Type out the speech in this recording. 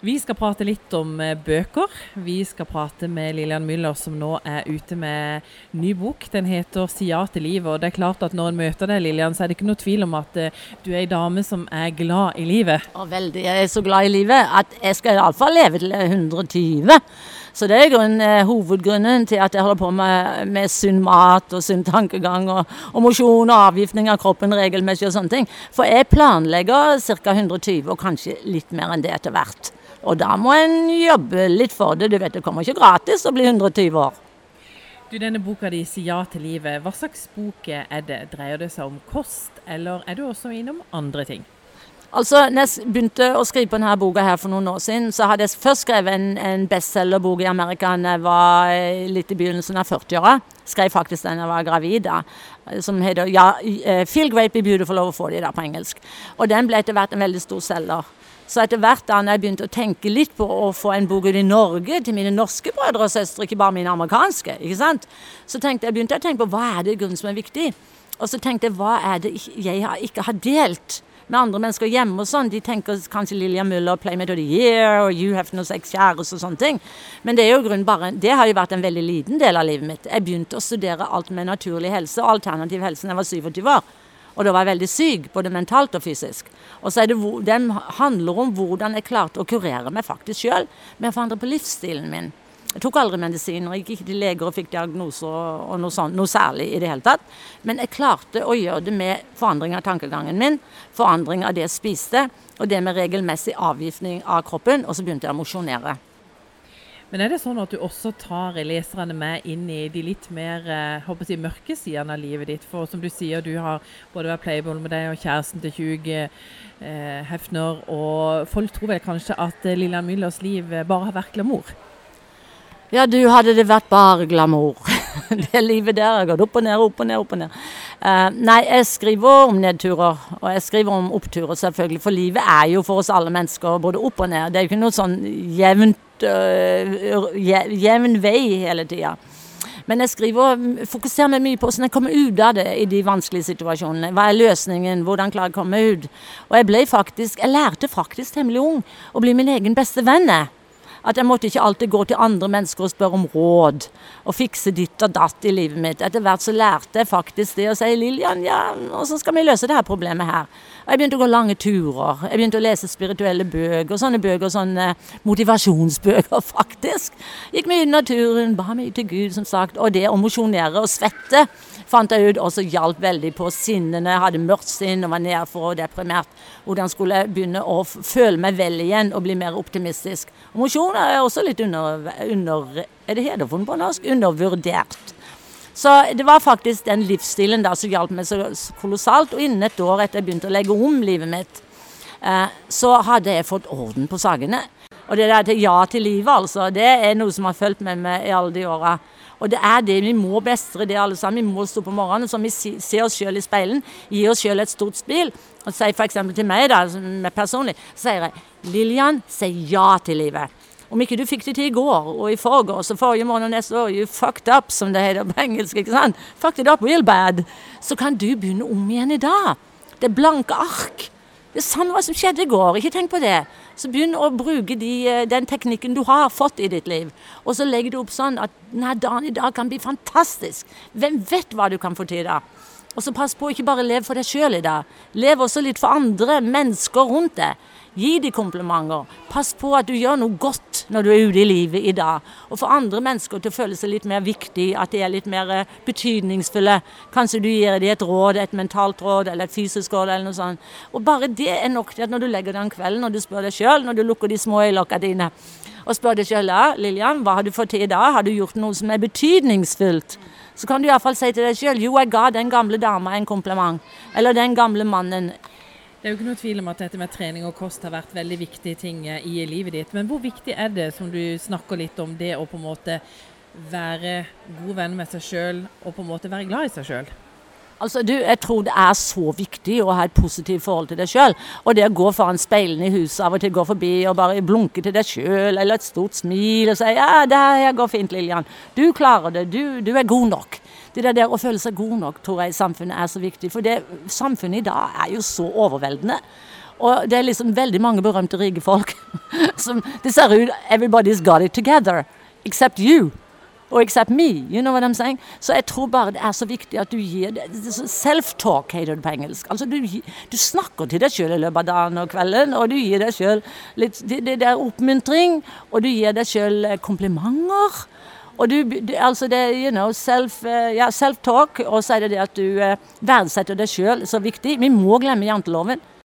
Vi skal prate litt om eh, bøker. Vi skal prate med Lillian Müller, som nå er ute med ny bok. Den heter 'Si ja til livet'. Og det er klart at når en møter deg, Lillian, så er det ikke noe tvil om at uh, du er ei dame som er glad i livet. Og veldig. Jeg er så glad i livet at jeg skal iallfall leve til 120. Så det er grunn, eh, hovedgrunnen til at jeg holder på med, med sunn mat og sunn tankegang og, og mosjon og avgiftning av kroppen regelmessig og sånne ting. For jeg planlegger ca. 120, og kanskje litt mer enn det etter hvert. Og da må en jobbe litt for det. Du vet det kommer ikke gratis å bli 120 år. Du, Denne boka di sier ja til livet', hva slags bok er det? Dreier det seg om kost, eller er du også innom andre ting? Altså, når jeg begynte å skrive på denne boka her for noen år siden, så hadde jeg først skrevet en, en bestselgerbok i Amerika da jeg var eh, litt i begynnelsen av 40-åra. Skrev faktisk den jeg var gravid, da. Som heter ja, eh, 'Feel Great Be Beautiful Over 40' da på engelsk. Og den ble etter hvert en veldig stor selger. Så etter hvert da jeg begynte å tenke litt på å få en bok ut i Norge til mine norske brødre og søstre, ikke bare mine amerikanske, ikke sant? så tenkte jeg, begynte jeg å tenke på hva er det i grunnen som er viktig. Og så tenkte jeg hva er det jeg ikke har delt med andre mennesker hjemme og sånn. De tenker kanskje Lillian Muller, 'Playmate of the Year' og 'You have no sex kjæreste' og sånne ting. Men det er jo bare, det har jo vært en veldig liten del av livet mitt. Jeg begynte å studere alt med naturlig helse og alternativ helse da jeg var 27 år. Og da var jeg veldig syk, både mentalt og fysisk. Og så er det, Den handler om hvordan jeg klarte å kurere meg faktisk sjøl med å forandre på livsstilen min. Jeg tok aldri medisiner, gikk ikke til leger og fikk diagnoser og noe, sånt, noe særlig i det hele tatt. Men jeg klarte å gjøre det med forandring av tankegangen min, forandring av det jeg spiste, og det med regelmessig avgiftning av kroppen, og så begynte jeg å mosjonere. Men er det sånn at du også tar leserne med inn i de litt mer eh, håper jeg, mørke sidene av livet ditt? For som du sier, du har både vært playboy med deg og kjæresten til 20 eh, Hefner. Og folk tror vel kanskje at eh, Lillian Müllers liv eh, bare har vært glamour? Ja, du, hadde det vært bare glamour. det livet der har gått opp og ned, opp og ned, opp og ned. Uh, nei, jeg skriver om nedturer, og jeg skriver om oppturer, selvfølgelig. For livet er jo for oss alle mennesker både opp og ned. Det er jo ikke noe sånn jevnt, uh, jevn vei hele tida. Men jeg skriver, fokuserer meg mye på hvordan jeg kommer ut av det i de vanskelige situasjonene. Hva er løsningen? Hvordan klarer jeg å komme ut? Og jeg ble faktisk, jeg lærte faktisk temmelig ung å bli min egen beste venn. At jeg måtte ikke alltid gå til andre mennesker og spørre om råd og fikse ditt og datt i livet mitt. Etter hvert så lærte jeg faktisk det å si Lillian, ja, åssen skal vi løse dette problemet her? Og jeg begynte å gå lange turer. Jeg begynte å lese spirituelle bøker. Sånne bøker, sånne motivasjonsbøker, faktisk. Gikk mye i naturen, ba mye til Gud, som sagt. Og det å mosjonere og svette fant jeg ut også hjalp veldig på sinnene. Jeg hadde mørkt sinn og var nedfor og deprimert. Hvordan skulle jeg begynne å føle meg vel igjen og bli mer optimistisk. Og mosjon er også litt under, under Er det hederfunnet på norsk? Undervurdert. Så det var faktisk den livsstilen da som hjalp meg så kolossalt. Og innen et år etter jeg begynte å legge om livet mitt, eh, så hadde jeg fått orden på sakene. Og det der til ja til livet, altså, det er noe som har fulgt med meg i alle de åra. Og det er det vi må mestre, det alle sammen. Vi må stå på morgenen så vi ser oss sjøl i speilen, gi oss sjøl et stort spil. Og sier f.eks. til meg, da, personlig, så sier jeg Lillian, si ja til livet. Om ikke du fikk det til i går og i forgårs og forrige måned og neste år, you fucked up, som det heter på engelsk, ikke sant? Fucked it up real bad. Så kan du begynne om igjen i dag. Det er blanke ark. Det er sant hva som skjedde i går, ikke tenk på det. Så begynn å bruke de, eh, den teknikken du har fått i ditt liv. Og så legger du opp sånn at denne dagen i dag kan bli fantastisk. Hvem vet hva du kan få til da? Og så pass på ikke bare leve for deg sjøl i dag. Lev også litt for andre mennesker rundt deg. Gi dem komplimenter. Pass på at du gjør noe godt når du er ute i livet i dag. Og få andre mennesker til å føle seg litt mer viktig, at de er litt mer eh, betydningsfulle. Kanskje du gir dem et råd, et mentalt råd eller et fysisk råd eller noe sånt. Og bare det er nok til at når du legger deg om kvelden, når du spør deg sjøl, når du lukker de små øyelokkene dine og spør deg sjøl ja, Lillian, hva har du fått til i dag? Har du gjort noe som er betydningsfullt? Så kan du iallfall si til deg sjøl jo, jeg ga den gamle dama en kompliment. Eller den gamle mannen. Det er jo ikke noe tvil om at dette med trening og kost har vært veldig viktige ting eh, i livet ditt. Men hvor viktig er det, som du snakker litt om, det å på en måte være god venn med seg sjøl og på en måte være glad i seg sjøl? Altså, du, Jeg tror det er så viktig å ha et positivt forhold til deg sjøl. Og det å gå foran speilene i huset av og til gå forbi og bare blunke til deg sjøl, eller et stort smil og si 'ja, det her går fint, Lillian'. Du klarer det. Du, du er god nok. Det der, der å føle seg god nok tror jeg i samfunnet er så viktig. For det, samfunnet i dag er jo så overveldende. Og det er liksom veldig mange berømte rike folk som Det ser ut Everybody's got it together. Except you. Og except me. You know what I'm saying? Så jeg tror bare det er så viktig at du gir Self-talk heter det på engelsk. Altså du, du snakker til deg sjøl i løpet av dagen og kvelden, og du gir deg sjøl litt det, det er oppmuntring, og du gir deg sjøl eh, komplimenter. Og du, du, altså det you know, self, uh, ja, self-talk, og så er det det at du uh, verdsetter deg sjøl så viktig. Vi må glemme janteloven.